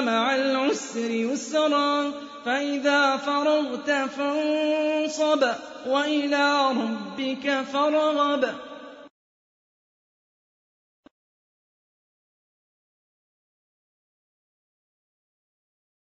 مع العسر يسرا فإذا فرغت فانصب وإلى ربك فارغب.